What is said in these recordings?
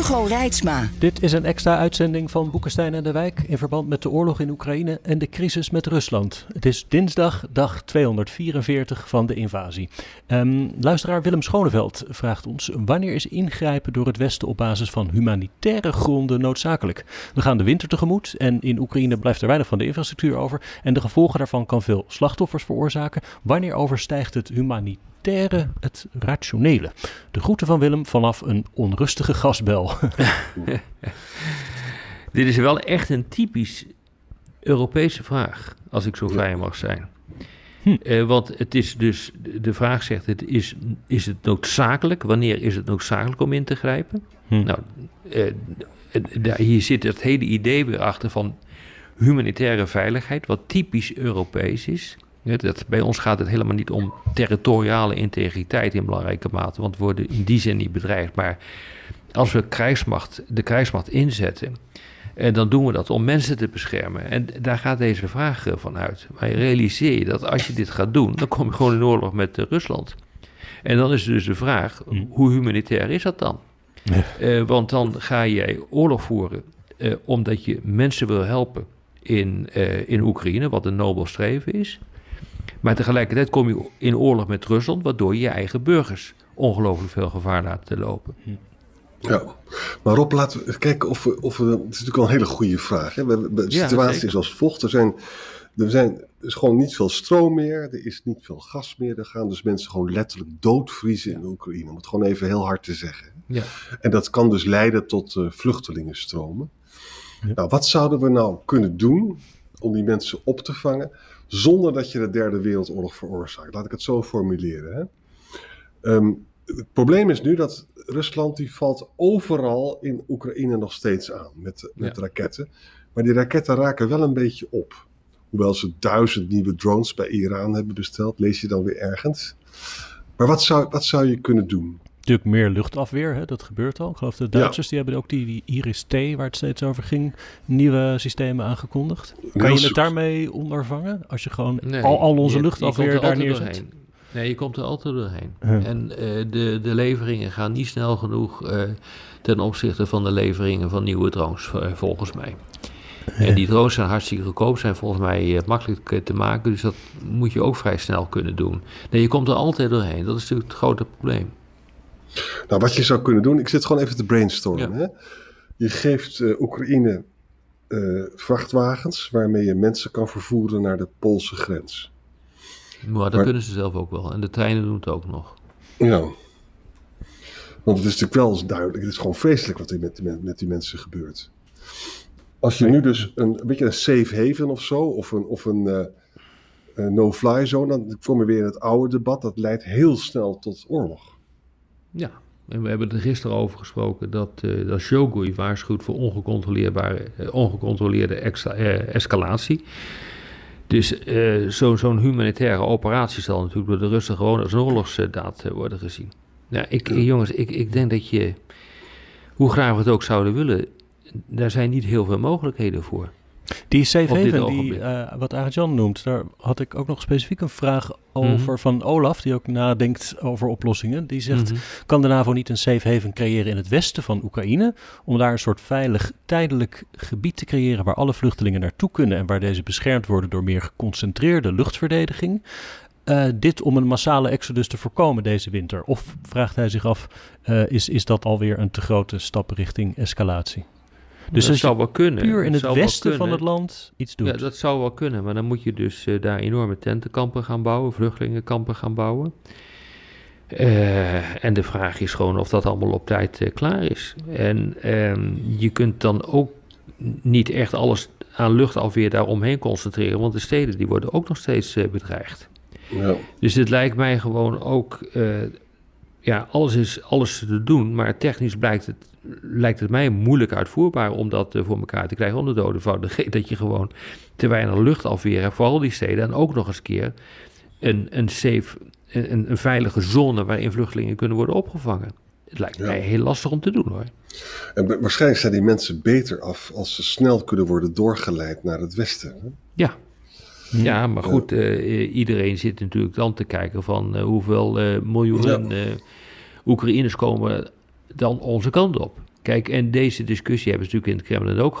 Hugo Reitsma. Dit is een extra uitzending van Boekenstein en de Wijk in verband met de oorlog in Oekraïne en de crisis met Rusland. Het is dinsdag, dag 244 van de invasie. Um, luisteraar Willem Schoneveld vraagt ons: wanneer is ingrijpen door het Westen op basis van humanitaire gronden noodzakelijk? We gaan de winter tegemoet en in Oekraïne blijft er weinig van de infrastructuur over en de gevolgen daarvan kan veel slachtoffers veroorzaken. Wanneer overstijgt het humanitaire? Het rationele. De groeten van Willem vanaf een onrustige gasbel. Dit is wel echt een typisch Europese vraag, als ik zo vrij mag zijn. Hm. Uh, want het is dus, de vraag zegt, het is, is het noodzakelijk? Wanneer is het noodzakelijk om in te grijpen? Hm. Nou, uh, hier zit het hele idee weer achter van humanitaire veiligheid, wat typisch Europees is. Dat, bij ons gaat het helemaal niet om territoriale integriteit in belangrijke mate, want we worden in die zin niet bedreigd. Maar als we krijgsmacht, de krijgsmacht inzetten, en eh, dan doen we dat om mensen te beschermen. En daar gaat deze vraag eh, van uit. Maar realiseer je dat als je dit gaat doen, dan kom je gewoon in oorlog met uh, Rusland. En dan is dus de vraag, hm. hoe humanitair is dat dan? Uh, want dan ga jij oorlog voeren omdat je mensen wil helpen in, in Oekraïne, wat een nobel streven is. Maar tegelijkertijd kom je in oorlog met Rusland, waardoor je je eigen burgers ongelooflijk veel gevaar laat lopen. Hm. Ja, maar Rob, laten we kijken of we. Of we het is natuurlijk wel een hele goede vraag. Hè? De situatie is als volgt. Er zijn, er zijn er is gewoon niet veel stroom meer. Er is niet veel gas meer. Er gaan dus mensen gewoon letterlijk doodvriezen in Oekraïne. Om het gewoon even heel hard te zeggen. Ja. En dat kan dus leiden tot uh, vluchtelingenstromen. Ja. Nou, wat zouden we nou kunnen doen om die mensen op te vangen? zonder dat je de derde wereldoorlog veroorzaakt. Laat ik het zo formuleren. Hè? Ehm, het probleem is nu dat Rusland die valt overal in Oekraïne nog steeds aan met, met raketten. Maar die raketten raken wel een beetje op. Hoewel ze duizend nieuwe drones bij Iran hebben besteld, lees je dan weer ergens. Maar wat zou, wat zou je kunnen doen? Natuurlijk meer luchtafweer, hè? dat gebeurt al. Ik geloof de Duitsers die hebben ook die, die Iris-T, waar het steeds over ging, nieuwe systemen aangekondigd. Kan je het daarmee ondervangen? Als je gewoon al, al onze luchtafweer daar neerzet? Nee, je komt er altijd doorheen. En uh, de, de leveringen gaan niet snel genoeg uh, ten opzichte van de leveringen van nieuwe drones, uh, volgens mij. En die drones zijn hartstikke goedkoop, zijn volgens mij makkelijk te maken, dus dat moet je ook vrij snel kunnen doen. Nee, je komt er altijd doorheen. Dat is natuurlijk het grote probleem. Nou, wat je zou kunnen doen, ik zit gewoon even te brainstormen. Hè? Je geeft uh, Oekraïne uh, vrachtwagens waarmee je mensen kan vervoeren naar de Poolse grens. Maar dat kunnen ze zelf ook wel. En de treinen doen het ook nog. Ja. Want het is natuurlijk wel duidelijk, het is gewoon vreselijk wat er met, met, met die mensen gebeurt. Als je nu dus een, een beetje een safe haven of zo, of een, of een uh, no-fly zone, dan kom je weer in het oude debat. Dat leidt heel snel tot oorlog. Ja, en we hebben er gisteren over gesproken dat, uh, dat Shogui waarschuwt voor ongecontroleerbare, uh, ongecontroleerde extra, uh, escalatie. Dus zo'n humanitaire operatie zal natuurlijk door de Russen gewoon als een oorlogsdaad worden gezien. Nou, ik, jongens, ik, ik denk dat je, hoe graag we het ook zouden willen, daar zijn niet heel veel mogelijkheden voor. Die safe haven, die, uh, wat Arjan noemt, daar had ik ook nog specifiek een vraag over mhm. van Olaf, die ook nadenkt over oplossingen. Die zegt, mhm. kan de NAVO niet een safe haven creëren in het westen van Oekraïne, om daar een soort veilig tijdelijk gebied te creëren waar alle vluchtelingen naartoe kunnen en waar deze beschermd worden door meer geconcentreerde luchtverdediging? Uh, dit om een massale exodus te voorkomen deze winter? Of vraagt hij zich af, uh, is, is dat alweer een te grote stap richting escalatie? Dus dat zou wel kunnen. Puur in het, westen van het land iets doen. Ja, dat zou wel kunnen. Maar dan moet je dus uh, daar enorme tentenkampen gaan bouwen, vluchtelingenkampen gaan bouwen. Uh, en de vraag is gewoon of dat allemaal op tijd uh, klaar is. En ehm, je kunt dan ook niet echt alles aan luchtafweer daaromheen concentreren, want de steden die worden ook nog steeds bedreigd. Ja. Dus het lijkt mij gewoon ook ja, alles is alles te doen, maar technisch blijkt het, lijkt het mij moeilijk uitvoerbaar om dat voor elkaar te krijgen onder doden Dat je gewoon te weinig luchtafweer hebt voor al die steden en ook nog eens keer een, een safe, een, een veilige zone waarin vluchtelingen kunnen worden opgevangen. Het lijkt mij heel lastig om te doen hoor. En waarschijnlijk zijn die mensen beter af als ze snel kunnen worden doorgeleid naar het westen. Hè? Ja. Hm. Ja, maar goed, uh, iedereen zit natuurlijk dan te kijken van uh, hoeveel uh, miljoenen Oekraïners komen dan onze kant op. Kijk, en deze discussie hebben ze natuurlijk in het Kremlin ook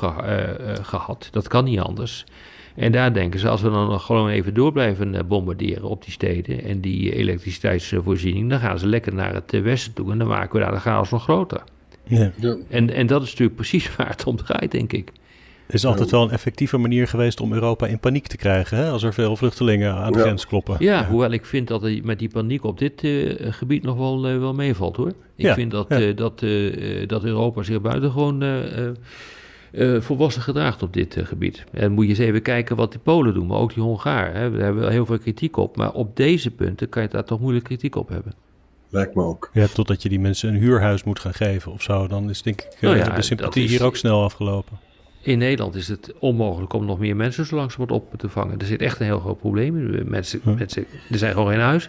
gehad. Dat kan niet anders. En daar denken ze, als we dan nog gewoon even door blijven eh, bombarderen op die steden en die elektriciteitsvoorziening, dan gaan ze lekker naar het eh, westen toe en dan maken we daar de chaos nog groter. Ja. En, en dat is natuurlijk precies waar het om draait, denk ik. Het is altijd wel een effectieve manier geweest om Europa in paniek te krijgen, hè? als er veel vluchtelingen aan de grens kloppen. Ja, hoewel ik vind dat er met die paniek op dit uh, gebied nog wel, uh, wel meevalt hoor. Ik vind dat, uh, dat, dat Europa zich buitengewoon uh, volwassen gedraagt op dit uh, gebied. En moet je eens even kijken wat die Polen doen, maar ook die Hongaren. Hè. Daar hebben we heel veel kritiek op. Maar op deze punten kan je daar toch moeilijk kritiek op hebben. Lijkt me ook. Ja, totdat je die mensen een huurhuis moet gaan geven of zo. Dan is denk ik nou ja, de sympathie is, hier ook snel afgelopen. In Nederland is het onmogelijk om nog meer mensen zo langzamerhand op te vangen. Er zit echt een heel groot probleem in. Mensen, mensen, er zijn gewoon geen huis.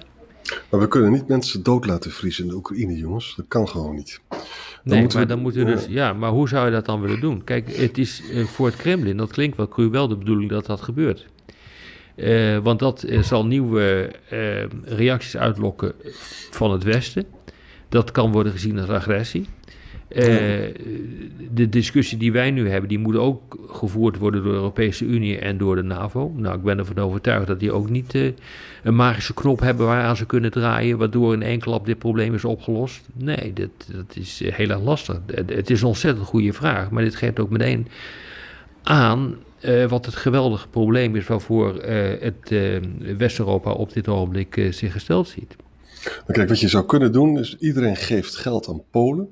Maar we kunnen niet mensen dood laten vriezen in de Oekraïne, jongens. Dat kan gewoon niet. Dan nee, maar dan moeten we dus, ja, maar hoe zou je dat dan willen doen? Kijk, het is uh, voor het Kremlin, dat klinkt wel cruel, wel de bedoeling dat dat gebeurt. Uh, want dat uh, zal nieuwe reacties uitlokken van het Westen. Dat kan worden gezien als agressie. Uh, de discussie die wij nu hebben, die moet ook gevoerd worden door de Europese Unie en door de NAVO. Nou, ik ben ervan overtuigd dat die ook niet uh, een magische knop hebben waaraan ze kunnen draaien, waardoor in één klap dit probleem is opgelost. Nee, dat, dat is heel erg lastig. Het is een ontzettend goede vraag, maar dit geeft ook meteen aan uh, wat het geweldige probleem is waarvoor het West-Europa op dit ogenblik zich gesteld ziet. kijk, wat je zou kunnen doen is iedereen geeft geld aan Polen.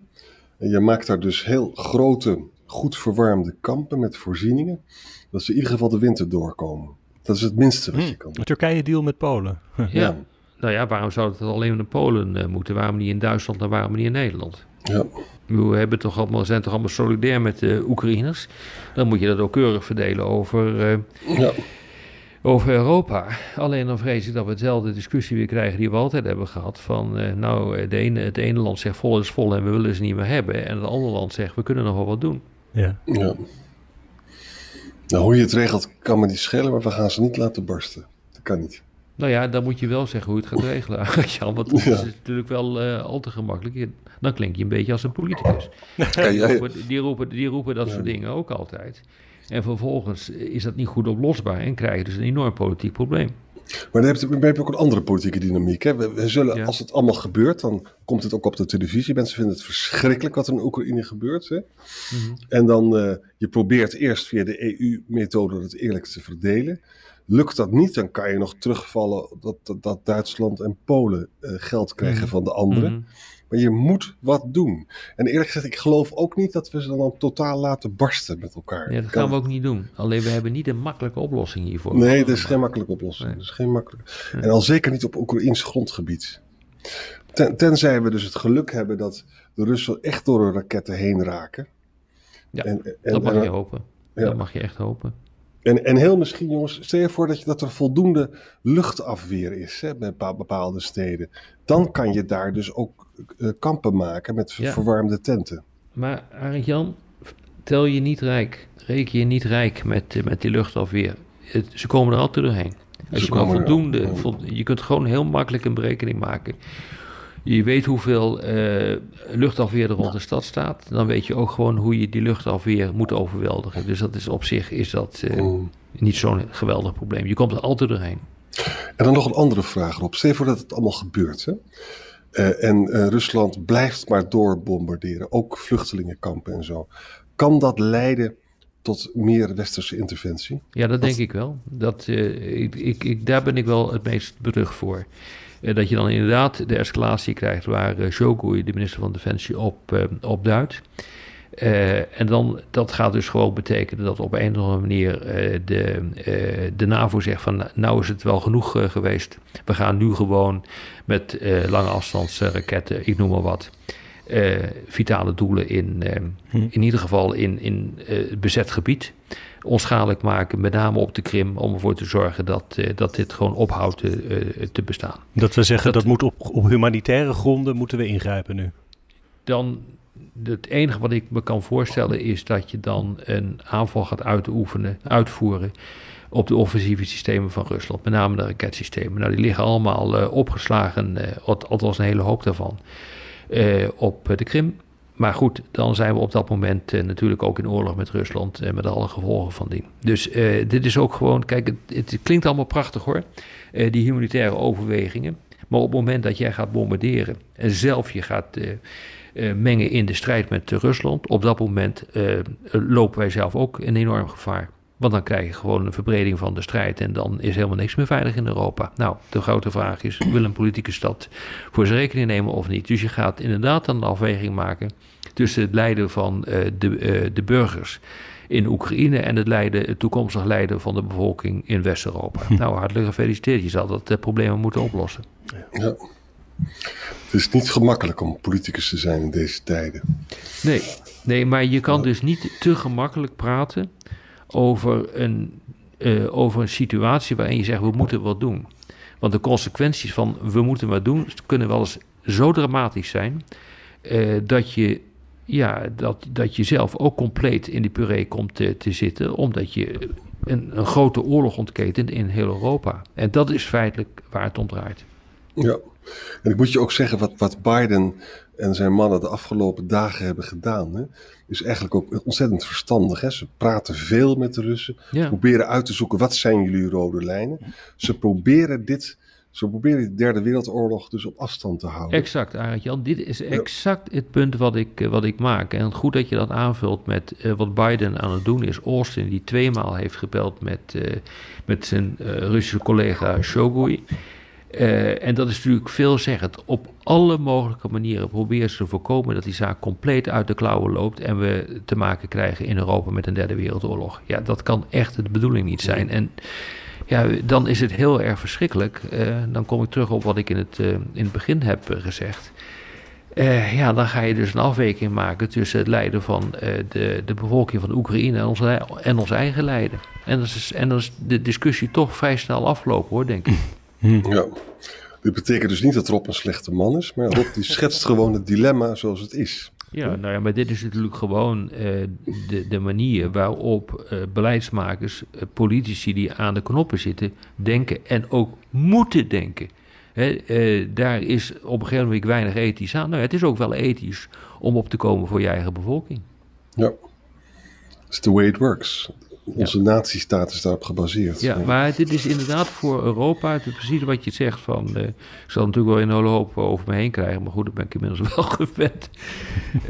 En je maakt daar dus heel grote, goed verwarmde kampen met voorzieningen. Dat ze in ieder geval de winter doorkomen. Dat is het minste wat je hmm. kan doen. Turkije-deal met Polen. ja. Nou ja, waarom zou het alleen in Polen uh, moeten? Waarom niet in Duitsland en waarom niet in Nederland? Ja. We hebben toch allemaal, zijn toch allemaal solidair met de Oekraïners? Dan moet je dat ook keurig verdelen over... Uh, ja over Europa. Alleen dan vrees ik dat we hetzelfde discussie weer krijgen die we altijd hebben gehad. Van uh, nou, de ene, het ene land zegt vol is vol en we willen ze niet meer hebben. En het andere land zegt we kunnen nog wel wat doen. Ja. ja. Nou, hoe je het regelt kan me niet schelen, maar we gaan ze niet laten barsten. Dat kan niet. Nou ja, dan moet je wel zeggen hoe je het gaat regelen. Jan, want dat is natuurlijk wel uh, al te gemakkelijk. Dan klink je een beetje als een politicus. Ja, die, roepen, die, roepen, die roepen dat soort dingen ook altijd. En vervolgens is dat niet goed oplosbaar en krijg je dus een enorm politiek probleem. Maar dan heb je, ook een andere politieke dynamiek. Hè? We, zullen, Als het allemaal gebeurt, dan komt het ook op de televisie. Mensen vinden het verschrikkelijk wat er in Oekraïne gebeurt. Hè? Mhm. En dan, uh, je probeert eerst via de EU-methode het eerlijk te verdelen. Lukt dat niet, dan kan je nog terugvallen dat, dat, Duitsland en Polen uh, geld krijgen mhm. van de anderen. Mhm. Maar je moet wat doen. En eerlijk gezegd, ik geloof ook niet dat we ze dan totaal laten barsten met elkaar. Ja, dat gaan we ook niet doen. Alleen we hebben niet een makkelijke oplossing hiervoor. Nee, dat is geen makkelijke oplossing. Nee. is geen makkelijke. En al zeker niet op Oekraïns grondgebied. Ten, tenzij we dus het geluk hebben dat de Russen echt door de raketten heen raken. Ja, en, en, dat mag je hopen. Ja. Dat mag je echt hopen. En, en heel misschien, jongens, stel je voor dat, je, dat er voldoende luchtafweer is hè, bij bepaalde steden. Dan kan je daar dus ook kampen maken met verwarmde tenten. Maar Arend Jan, tel je niet rijk, reken je niet rijk met, uh, met die luchtafweer. Het, ze komen er altijd doorheen. Als je maar voldoende, je kunt gewoon heel makkelijk een berekening maken. Je weet hoeveel uh, luchtafweer er rond de stad staat. Dan weet je ook gewoon hoe je die luchtafweer moet overweldigen. Dus dat is op zich is dat uh, niet zo'n geweldig probleem. Je komt er altijd doorheen. En dan nog een andere vraag op. Stel voor dat het allemaal gebeurt. Hè? Uh, en Rusland blijft maar doorbombarderen. Ook vluchtelingenkampen en zo. Kan dat leiden tot meer westerse interventie? Ja, dat denk ik wel. Dat, ik, ik, ik, daar ben ik wel het meest berucht voor. Eh, dat je dan inderdaad de escalatie krijgt waar uh, de minister van Defensie, op, uh, duidt. en dan, dat gaat dus gewoon betekenen dat op een of andere manier de, de NAVO zegt van nou is het wel genoeg geweest. We gaan nu gewoon met lange afstandsraketten, ik noem maar wat, vitale doelen in, hm. in ieder geval in, in bezet gebied onschadelijk maken, met name op de Krim, om ervoor te zorgen dat, dat dit gewoon ophoudt te, te bestaan. Dat we zeggen dat, dat moet op, op humanitaire gronden moeten we ingrijpen nu. Dan het enige wat ik me kan voorstellen is dat je dan een aanval gaat uitoefenen, uitvoeren op de offensieve systemen van Rusland, met name de raketsystemen. Nou, die liggen allemaal uh, opgeslagen, althans een hele hoop daarvan, op de Krim. Maar goed, dan zijn we op dat moment uh, natuurlijk ook in oorlog met Rusland en met alle gevolgen van die. Dus uh, dit is ook gewoon, kijk, het, het klinkt allemaal prachtig hoor, uh, die humanitaire overwegingen. Maar op het moment dat jij gaat bombarderen en zelf je gaat mengen in de strijd met Rusland, op dat moment lopen wij zelf ook een enorm gevaar. Want dan krijg je gewoon een verbreding van de strijd en dan is helemaal niks meer veilig in Europa. Nou, de grote vraag is, wil een politicus dat voor zijn rekening nemen of niet? Dus je gaat inderdaad een afweging maken tussen het lijden van de, de burgers in Oekraïne en het, lijden, het toekomstig lijden van de bevolking in West-Europa. Hm. Nou, hartelijk gefeliciteerd. Je zal dat uh, problemen moeten oplossen. Ja. Het is niet gemakkelijk om politicus te zijn in deze tijden. Nee, nee maar je kan dus niet te gemakkelijk praten over een, uh, over een situatie waarin je zegt we moeten wat doen. Want de consequenties van we moeten wat doen kunnen wel eens zo dramatisch zijn uh, dat je ja, dat, dat je zelf ook compleet in die puree komt te, te zitten, omdat je een, een, grote oorlog ontketent in heel Europa. En dat is feitelijk waar het om draait. Ja, en ik moet je ook zeggen, wat, wat Biden en zijn mannen de afgelopen dagen hebben gedaan, hè, is eigenlijk ook ontzettend verstandig. Hè. Ze praten veel met de Russen, proberen uit te zoeken wat zijn jullie rode lijnen. Ze proberen dit ze proberen de derde wereldoorlog dus op afstand te houden. Exact, Arend Jan. Dit is exact het punt wat ik, eh, wat ik maak. En goed dat je dat aanvult met uh, wat Biden aan het doen is. Austin, die tweemaal heeft gebeld met, uh, met zijn uh, Russische collega Shogun. en dat is natuurlijk veelzeggend. Op alle mogelijke manieren proberen ze te voorkomen dat die zaak compleet uit de klauwen loopt. En we te maken krijgen in Europa met een derde wereldoorlog. Ja, dat kan echt de bedoeling niet zijn. En ja, dan is het heel erg verschrikkelijk. Uh, dan kom ik terug op wat ik in het, uh, in het begin heb uh, gezegd. ja, dan ga je dus een afweging maken tussen het lijden van de, de bevolking van Oekraïne en ons, en ons eigen lijden. En dan, is, en dan is de discussie toch vrij snel afgelopen hoor, denk ik. Ja, dit betekent dus niet dat Rob een slechte man is, maar Rob die schetst gewoon het dilemma zoals het is. Ja, nou ja, maar dit is natuurlijk gewoon uh, de, de manier waarop uh, beleidsmakers, uh, politici die aan de knoppen zitten, denken en ook moeten denken. Hè, daar is op een gegeven moment weinig ethisch aan. Nou, het is ook wel ethisch om op te komen voor je eigen bevolking. Ja, it's the way it works. Onze ja. natiestaat is daarop gebaseerd. Ja, maar dit is inderdaad voor Europa, het is precies wat je zegt van, uh, ik zal natuurlijk wel een hele hoop over me heen krijgen, maar goed, dat ben ik inmiddels wel gewend.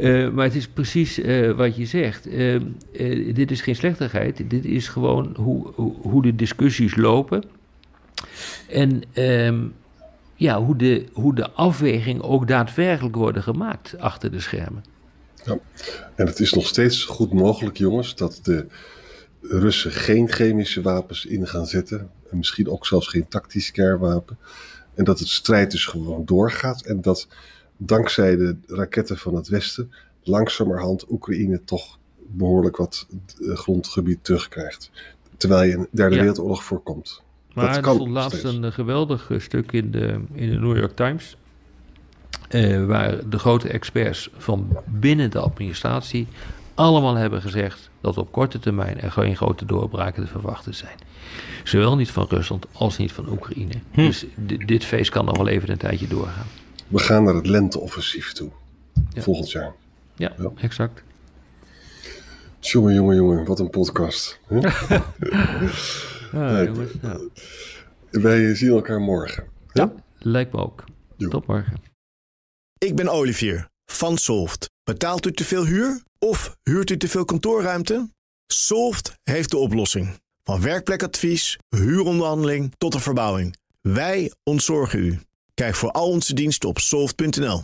uh, maar het is precies uh, wat je zegt. dit is geen slechtigheid, dit is gewoon hoe, hoe, de discussies lopen. En um, ja, hoe de, hoe de afweging ook daadwerkelijk worden gemaakt achter de schermen. Ja, en het is nog steeds goed mogelijk, jongens, dat de Russen geen chemische wapens in gaan zetten. En misschien ook zelfs geen tactisch kernwapen. En dat het strijd dus gewoon doorgaat. En dat dankzij de raketten van het Westen langzamerhand Oekraïne toch behoorlijk wat eh, grondgebied terugkrijgt. Terwijl je een derde wereldoorlog voorkomt. Maar dat er stond laatst een eh, geweldig eh, stuk in de, in de New York Times. waar de grote experts van binnen de administratie allemaal hebben gezegd dat op korte termijn er geen grote doorbraken te verwachten zijn. Zowel niet van Rusland als niet van Oekraïne. Hm. Dus dit feest kan nog wel even een tijdje doorgaan. We gaan naar het lenteoffensief toe. Volgend jaar. Ja, exact. Jongen, jongen, jongen, wat een podcast. ja, jongens, nou. Wij zien elkaar morgen. Ja, lijkt me ook. Tot morgen. Ik ben Olivier van Solft. Betaalt u te veel huur? Of huurt u te veel kantoorruimte? Solft heeft de oplossing. Van werkplekadvies, huuronderhandeling tot de verbouwing. Wij ontzorgen u. Kijk voor al onze diensten op soft.nl.